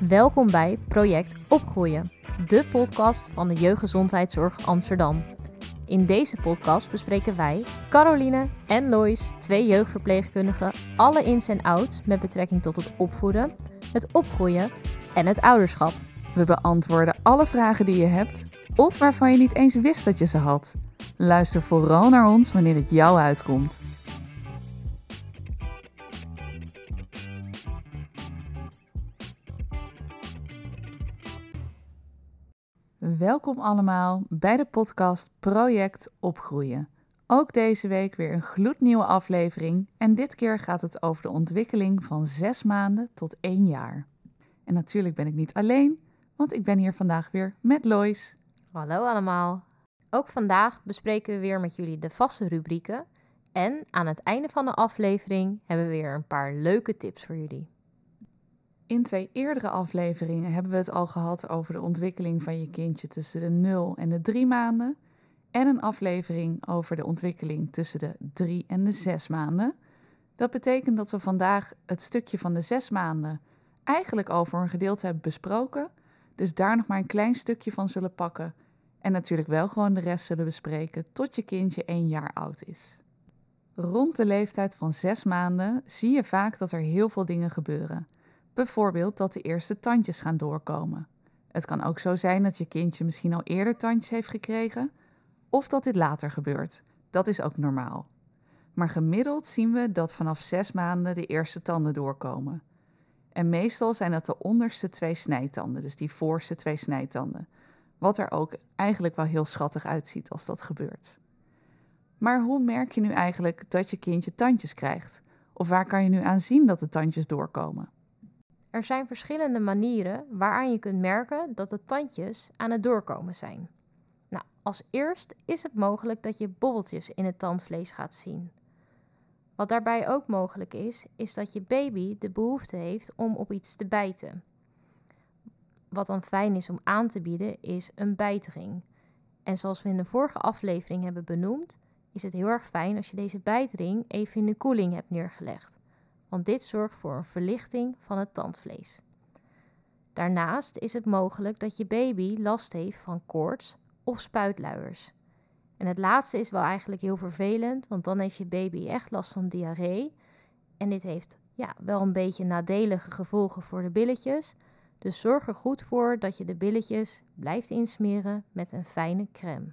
Welkom bij Project Opgroeien, de podcast van de Jeugdgezondheidszorg Amsterdam. In deze podcast bespreken wij, Caroline en Lois, twee jeugdverpleegkundigen, alle ins en outs met betrekking tot het opvoeden, het opgroeien en het ouderschap. We beantwoorden alle vragen die je hebt of waarvan je niet eens wist dat je ze had. Luister vooral naar ons wanneer het jou uitkomt. Welkom allemaal bij de podcast Project Opgroeien. Ook deze week weer een gloednieuwe aflevering en dit keer gaat het over de ontwikkeling van zes maanden tot één jaar. En natuurlijk ben ik niet alleen, want ik ben hier vandaag weer met Lois. Hallo allemaal. Ook vandaag bespreken we weer met jullie de vaste rubrieken. En aan het einde van de aflevering hebben we weer een paar leuke tips voor jullie. In twee eerdere afleveringen hebben we het al gehad over de ontwikkeling van je kindje tussen de 0 en de 3 maanden. En een aflevering over de ontwikkeling tussen de 3 en de 6 maanden. Dat betekent dat we vandaag het stukje van de 6 maanden eigenlijk al voor een gedeelte hebben besproken. Dus daar nog maar een klein stukje van zullen pakken. En natuurlijk wel gewoon de rest zullen bespreken tot je kindje 1 jaar oud is. Rond de leeftijd van 6 maanden zie je vaak dat er heel veel dingen gebeuren. Bijvoorbeeld dat de eerste tandjes gaan doorkomen. Het kan ook zo zijn dat je kindje misschien al eerder tandjes heeft gekregen, of dat dit later gebeurt. Dat is ook normaal. Maar gemiddeld zien we dat vanaf zes maanden de eerste tanden doorkomen. En meestal zijn dat de onderste twee snijtanden, dus die voorste twee snijtanden. Wat er ook eigenlijk wel heel schattig uitziet als dat gebeurt. Maar hoe merk je nu eigenlijk dat je kindje tandjes krijgt? Of waar kan je nu aan zien dat de tandjes doorkomen? Er zijn verschillende manieren waaraan je kunt merken dat de tandjes aan het doorkomen zijn. Nou, als eerst is het mogelijk dat je bobbeltjes in het tandvlees gaat zien. Wat daarbij ook mogelijk is, is dat je baby de behoefte heeft om op iets te bijten. Wat dan fijn is om aan te bieden, is een bijtring. En zoals we in de vorige aflevering hebben benoemd, is het heel erg fijn als je deze bijtring even in de koeling hebt neergelegd. Want dit zorgt voor een verlichting van het tandvlees. Daarnaast is het mogelijk dat je baby last heeft van koorts of spuitluiers. En het laatste is wel eigenlijk heel vervelend, want dan heeft je baby echt last van diarree. En dit heeft ja, wel een beetje nadelige gevolgen voor de billetjes. Dus zorg er goed voor dat je de billetjes blijft insmeren met een fijne crème.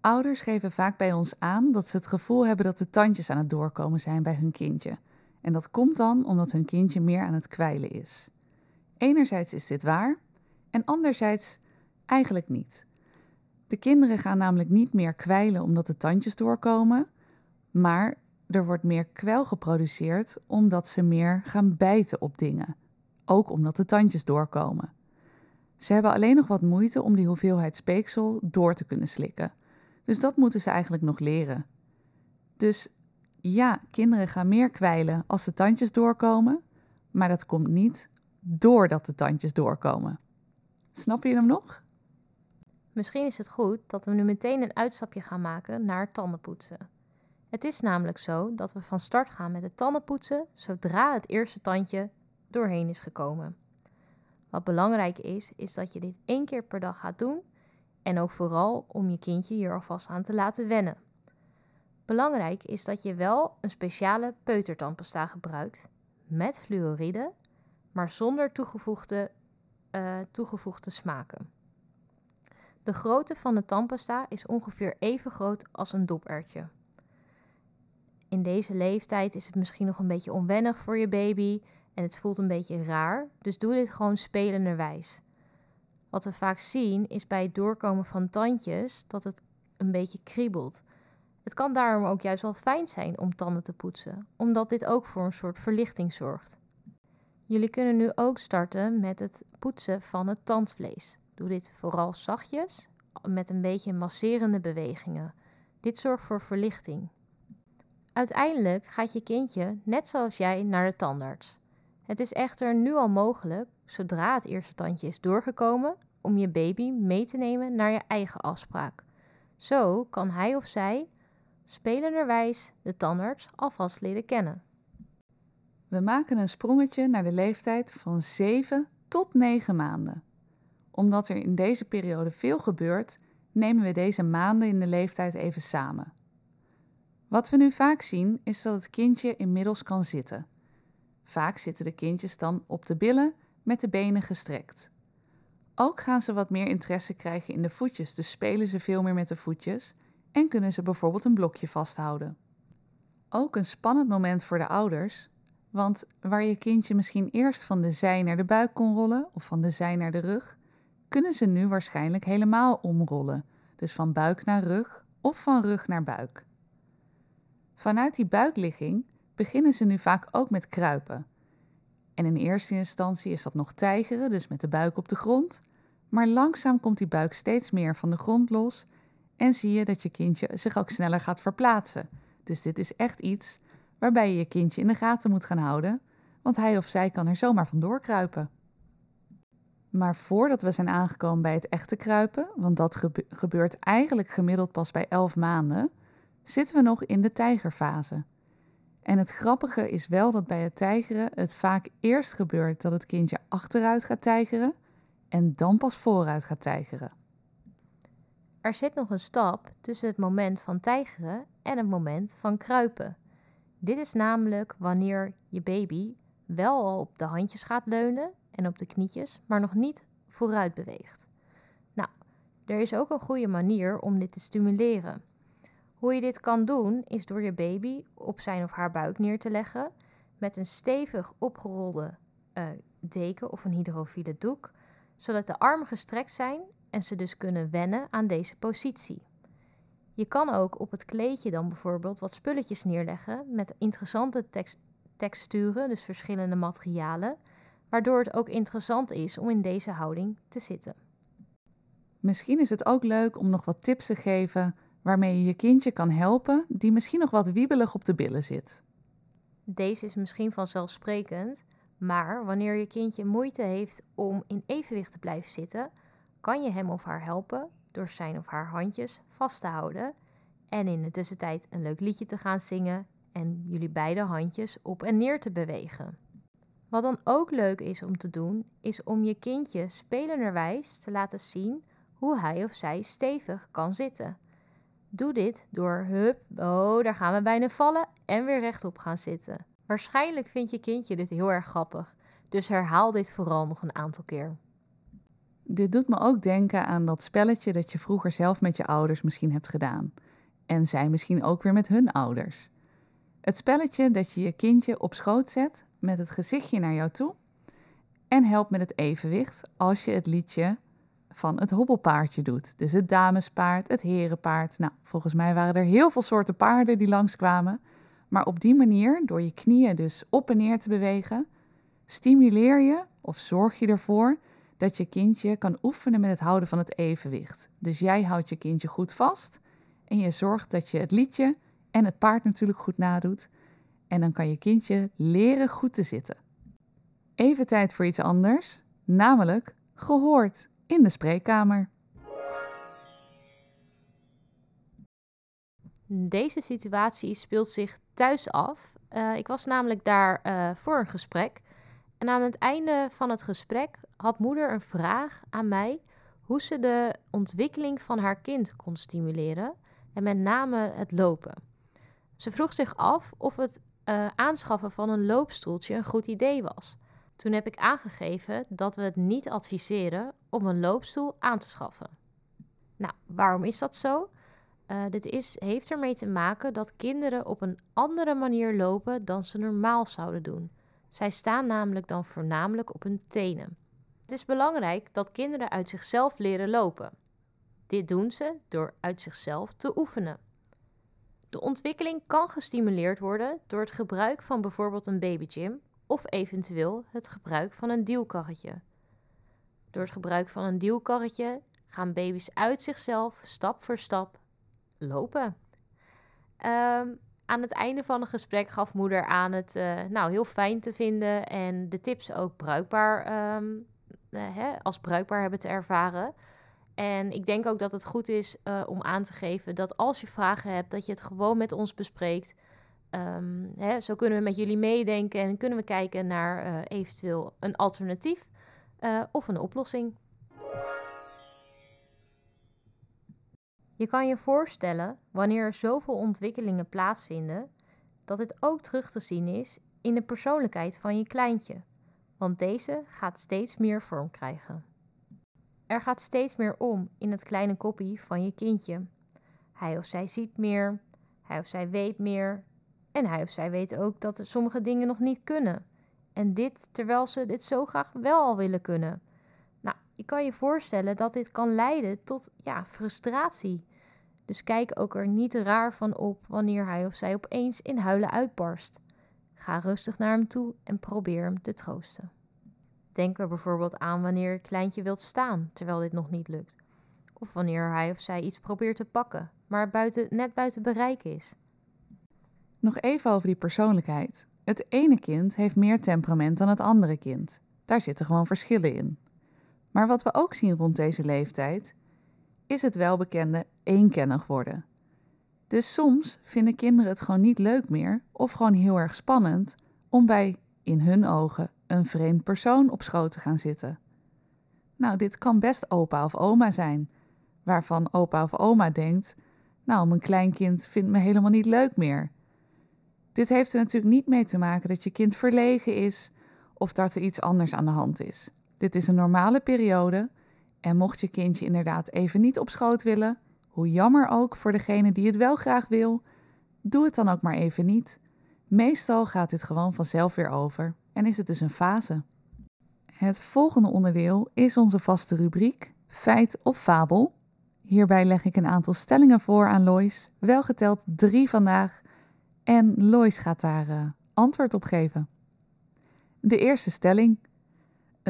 Ouders geven vaak bij ons aan dat ze het gevoel hebben dat de tandjes aan het doorkomen zijn bij hun kindje. En dat komt dan omdat hun kindje meer aan het kwijlen is. Enerzijds is dit waar en anderzijds eigenlijk niet. De kinderen gaan namelijk niet meer kwijlen omdat de tandjes doorkomen, maar er wordt meer kwel geproduceerd omdat ze meer gaan bijten op dingen. Ook omdat de tandjes doorkomen. Ze hebben alleen nog wat moeite om die hoeveelheid speeksel door te kunnen slikken. Dus dat moeten ze eigenlijk nog leren. Dus ja, kinderen gaan meer kwijlen als de tandjes doorkomen, maar dat komt niet doordat de tandjes doorkomen. Snap je hem nog? Misschien is het goed dat we nu meteen een uitstapje gaan maken naar tandenpoetsen. Het is namelijk zo dat we van start gaan met het tandenpoetsen zodra het eerste tandje doorheen is gekomen. Wat belangrijk is, is dat je dit één keer per dag gaat doen en ook vooral om je kindje hier alvast aan te laten wennen. Belangrijk is dat je wel een speciale peutertandpasta gebruikt met fluoride, maar zonder toegevoegde, uh, toegevoegde smaken. De grootte van de tandpasta is ongeveer even groot als een dopertje. In deze leeftijd is het misschien nog een beetje onwennig voor je baby en het voelt een beetje raar, dus doe dit gewoon spelenderwijs. Wat we vaak zien is bij het doorkomen van tandjes dat het een beetje kriebelt. Het kan daarom ook juist wel fijn zijn om tanden te poetsen, omdat dit ook voor een soort verlichting zorgt. Jullie kunnen nu ook starten met het poetsen van het tandvlees. Doe dit vooral zachtjes, met een beetje masserende bewegingen. Dit zorgt voor verlichting. Uiteindelijk gaat je kindje, net zoals jij, naar de tandarts. Het is echter nu al mogelijk, zodra het eerste tandje is doorgekomen, om je baby mee te nemen naar je eigen afspraak. Zo kan hij of zij spelenderwijs de tandarts alvast leren kennen. We maken een sprongetje naar de leeftijd van 7 tot 9 maanden. Omdat er in deze periode veel gebeurt, nemen we deze maanden in de leeftijd even samen. Wat we nu vaak zien is dat het kindje inmiddels kan zitten. Vaak zitten de kindjes dan op de billen met de benen gestrekt. Ook gaan ze wat meer interesse krijgen in de voetjes, dus spelen ze veel meer met de voetjes en kunnen ze bijvoorbeeld een blokje vasthouden. Ook een spannend moment voor de ouders, want waar je kindje misschien eerst van de zij naar de buik kon rollen of van de zij naar de rug, kunnen ze nu waarschijnlijk helemaal omrollen, dus van buik naar rug of van rug naar buik. Vanuit die buikligging beginnen ze nu vaak ook met kruipen. En in eerste instantie is dat nog tijgeren, dus met de buik op de grond. Maar langzaam komt die buik steeds meer van de grond los en zie je dat je kindje zich ook sneller gaat verplaatsen. Dus dit is echt iets waarbij je je kindje in de gaten moet gaan houden, want hij of zij kan er zomaar vandoor kruipen. Maar voordat we zijn aangekomen bij het echte kruipen, want dat gebeurt eigenlijk gemiddeld pas bij 11 maanden, zitten we nog in de tijgerfase. En het grappige is wel dat bij het tijgeren het vaak eerst gebeurt dat het kindje achteruit gaat tijgeren en dan pas vooruit gaat tijgeren. Er zit nog een stap tussen het moment van tijgeren en het moment van kruipen. Dit is namelijk wanneer je baby wel al op de handjes gaat leunen en op de knietjes, maar nog niet vooruit beweegt. Nou, er is ook een goede manier om dit te stimuleren. Hoe je dit kan doen is door je baby op zijn of haar buik neer te leggen met een stevig opgerolde uh, deken of een hydrofiele doek, zodat de armen gestrekt zijn en ze dus kunnen wennen aan deze positie. Je kan ook op het kleedje dan bijvoorbeeld wat spulletjes neerleggen met interessante texturen, dus verschillende materialen, waardoor het ook interessant is om in deze houding te zitten. Misschien is het ook leuk om nog wat tips te geven waarmee je je kindje kan helpen die misschien nog wat wiebelig op de billen zit. Deze is misschien vanzelfsprekend, maar wanneer je kindje moeite heeft om in evenwicht te blijven zitten, kan je hem of haar helpen door zijn of haar handjes vast te houden en in de tussentijd een leuk liedje te gaan zingen en jullie beide handjes op en neer te bewegen. Wat dan ook leuk is om te doen, is om je kindje spelenderwijs te laten zien hoe hij of zij stevig kan zitten. Doe dit door hup, oh, daar gaan we bijna vallen en weer rechtop gaan zitten. Waarschijnlijk vindt je kindje dit heel erg grappig, dus herhaal dit vooral nog een aantal keer. Dit doet me ook denken aan dat spelletje dat je vroeger zelf met je ouders misschien hebt gedaan. En zij misschien ook weer met hun ouders. Het spelletje dat je je kindje op schoot zet met het gezichtje naar jou toe en helpt met het evenwicht als je het liedje van het hobbelpaardje doet. Dus het damespaard, het herenpaard. Nou, volgens mij waren er heel veel soorten paarden die langskwamen. Maar op die manier, door je knieën dus op en neer te bewegen, stimuleer je of zorg je ervoor dat je kindje kan oefenen met het houden van het evenwicht. Dus jij houdt je kindje goed vast en je zorgt dat je het liedje en het paard natuurlijk goed nadoet. En dan kan je kindje leren goed te zitten. Even tijd voor iets anders, namelijk gehoord in de spreekkamer. Deze situatie speelt zich thuis af. Uh, ik was namelijk daar uh, voor een gesprek. En aan het einde van het gesprek had moeder een vraag aan mij hoe ze de ontwikkeling van haar kind kon stimuleren en met name het lopen. Ze vroeg zich af of het uh, aanschaffen van een loopstoeltje een goed idee was. Toen heb ik aangegeven dat we het niet adviseren om een loopstoel aan te schaffen. Nou, waarom is dat zo? Uh, dit is, heeft ermee te maken dat kinderen op een andere manier lopen dan ze normaal zouden doen. Zij staan namelijk dan voornamelijk op hun tenen. Het is belangrijk dat kinderen uit zichzelf leren lopen. Dit doen ze door uit zichzelf te oefenen. De ontwikkeling kan gestimuleerd worden door het gebruik van bijvoorbeeld een babygym of eventueel het gebruik van een duwkarretje. Door het gebruik van een duwkarretje gaan baby's uit zichzelf stap voor stap lopen. Um, aan het einde van het gesprek gaf moeder aan het uh, nou, heel fijn te vinden en de tips ook bruikbaar um, uh, hè, als bruikbaar hebben te ervaren. En ik denk ook dat het goed is uh, om aan te geven dat als je vragen hebt, dat je het gewoon met ons bespreekt. Ehm, hè, zo kunnen we met jullie meedenken en kunnen we kijken naar eventueel een alternatief of een oplossing. Je kan je voorstellen, wanneer er zoveel ontwikkelingen plaatsvinden, dat dit ook terug te zien is in de persoonlijkheid van je kleintje, want deze gaat steeds meer vorm krijgen. Er gaat steeds meer om in het kleine koppie van je kindje. Hij of zij ziet meer, hij of zij weet meer en hij of zij weet ook dat er sommige dingen nog niet kunnen. En dit terwijl ze dit zo graag wel al willen kunnen. Nou, je kan je voorstellen dat dit kan leiden tot ja, frustratie. Dus kijk ook er niet raar van op wanneer hij of zij opeens in huilen uitbarst. Ga rustig naar hem toe en probeer hem te troosten. Denk er bijvoorbeeld aan wanneer je kleintje wilt staan terwijl dit nog niet lukt. Of wanneer hij of zij iets probeert te pakken, maar buiten, net buiten bereik is. Nog even over die persoonlijkheid. Het ene kind heeft meer temperament dan het andere kind. Daar zitten gewoon verschillen in. Maar wat we ook zien rond deze leeftijd, is het welbekende eenkennig worden. Dus soms vinden kinderen het gewoon niet leuk meer of gewoon heel erg spannend om bij, in hun ogen, een vreemd persoon op schoot te gaan zitten. Nou, dit kan best opa of oma zijn, waarvan opa of oma denkt: Nou, mijn kleinkind vindt me helemaal niet leuk meer. Dit heeft er natuurlijk niet mee te maken dat je kind verlegen is of dat er iets anders aan de hand is. Dit is een normale periode en mocht je kindje inderdaad even niet op schoot willen, hoe jammer ook voor degene die het wel graag wil, doe het dan ook maar even niet. Meestal gaat dit gewoon vanzelf weer over en is het dus een fase. Het volgende onderdeel is onze vaste rubriek Feit of Fabel. Hierbij leg ik een aantal stellingen voor aan Lois, welgeteld drie vandaag, en Lois gaat daar uh, antwoord op geven. De eerste stelling.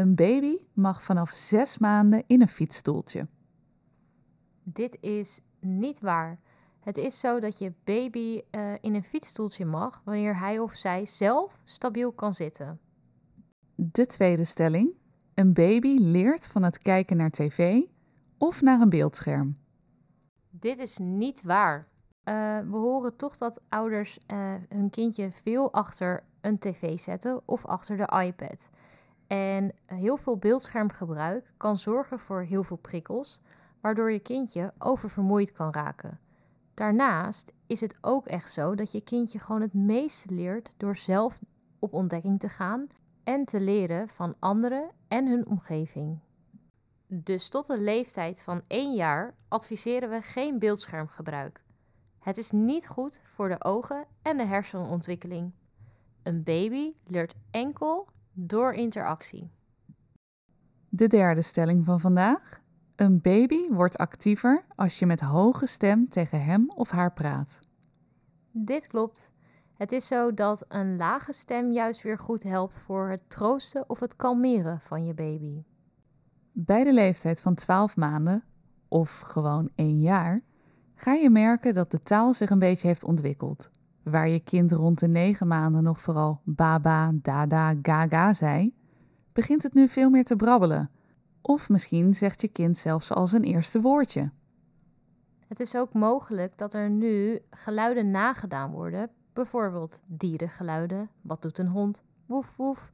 Een baby mag vanaf zes maanden in een fietsstoeltje. Dit is niet waar. Het is zo dat je baby uh, in een fietsstoeltje mag wanneer hij of zij zelf stabiel kan zitten. De tweede stelling. Een baby leert van het kijken naar tv of naar een beeldscherm. Dit is niet waar. Uh, we horen toch dat ouders uh, hun kindje veel achter een tv zetten of achter de iPad. En heel veel beeldschermgebruik kan zorgen voor heel veel prikkels, waardoor je kindje oververmoeid kan raken. Daarnaast is het ook echt zo dat je kindje gewoon het meeste leert door zelf op ontdekking te gaan en te leren van anderen en hun omgeving. Dus tot de leeftijd van 1 jaar adviseren we geen beeldschermgebruik. Het is niet goed voor de ogen en de hersenontwikkeling. Een baby leert enkel door interactie. De derde stelling van vandaag. Een baby wordt actiever als je met hoge stem tegen hem of haar praat. Dit klopt. Het is zo dat een lage stem juist weer goed helpt voor het troosten of het kalmeren van je baby. Bij de leeftijd van 12 maanden, of gewoon 1 jaar, ga je merken dat de taal zich een beetje heeft ontwikkeld. Waar je kind rond de 9 maanden nog vooral baba, dada, gaga zei, begint het nu veel meer te brabbelen. Of misschien zegt je kind zelfs al zijn eerste woordje. Het is ook mogelijk dat er nu geluiden nagedaan worden, bijvoorbeeld dierengeluiden. Wat doet een hond? Woef woef.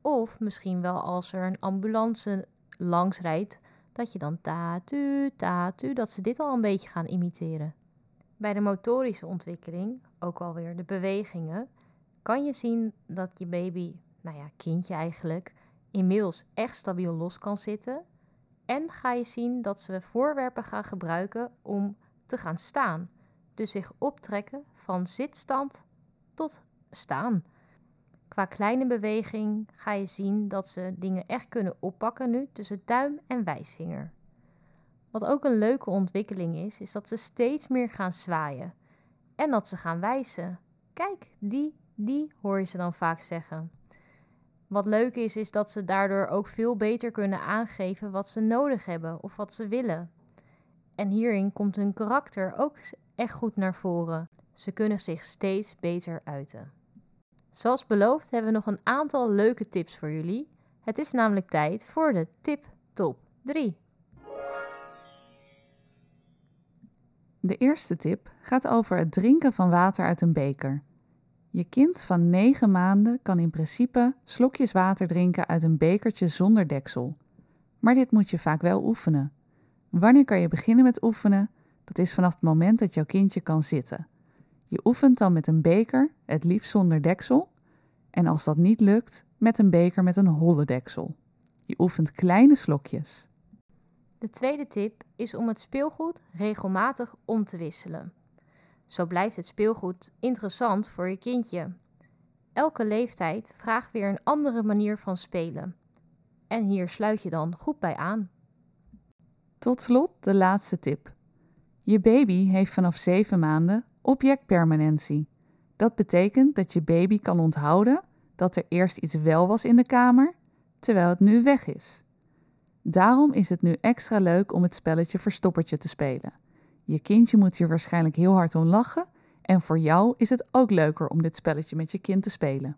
Of misschien wel als er een ambulance langs rijdt, dat je dan tatu, tatu, dat ze dit al een beetje gaan imiteren. Bij de motorische ontwikkeling, ook alweer de bewegingen, kan je zien dat je baby, nou ja, kindje eigenlijk, inmiddels echt stabiel los kan zitten. En ga je zien dat ze voorwerpen gaan gebruiken om te gaan staan. Dus zich optrekken van zitstand tot staan. Qua kleine beweging ga je zien dat ze dingen echt kunnen oppakken nu tussen duim en wijsvinger. Wat ook een leuke ontwikkeling is, is dat ze steeds meer gaan zwaaien en dat ze gaan wijzen. Kijk, die, die hoor je ze dan vaak zeggen. Wat leuk is, is dat ze daardoor ook veel beter kunnen aangeven wat ze nodig hebben of wat ze willen. En hierin komt hun karakter ook echt goed naar voren. Ze kunnen zich steeds beter uiten. Zoals beloofd hebben we nog een aantal leuke tips voor jullie. Het is namelijk tijd voor de tip top 3. De eerste tip gaat over het drinken van water uit een beker. Je kind van 9 maanden kan in principe slokjes water drinken uit een bekertje zonder deksel. Maar dit moet je vaak wel oefenen. Wanneer kan je beginnen met oefenen? Dat is vanaf het moment dat jouw kindje kan zitten. Je oefent dan met een beker, het liefst zonder deksel. En als dat niet lukt, met een beker met een holle deksel. Je oefent kleine slokjes. De tweede tip is om het speelgoed regelmatig om te wisselen. Zo blijft het speelgoed interessant voor je kindje. Elke leeftijd vraagt weer een andere manier van spelen. En hier sluit je dan goed bij aan. Tot slot de laatste tip. Je baby heeft vanaf 7 maanden objectpermanentie. Dat betekent dat je baby kan onthouden dat er eerst iets wel was in de kamer, terwijl het nu weg is. Daarom is het nu extra leuk om het spelletje Verstoppertje te spelen. Je kindje moet hier waarschijnlijk heel hard om lachen en voor jou is het ook leuker om dit spelletje met je kind te spelen.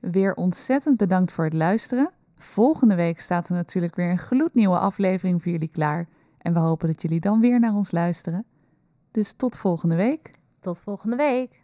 Weer ontzettend bedankt voor het luisteren. Volgende week staat er natuurlijk weer een gloednieuwe aflevering voor jullie klaar. En we hopen dat jullie dan weer naar ons luisteren. Dus tot volgende week. Tot volgende week.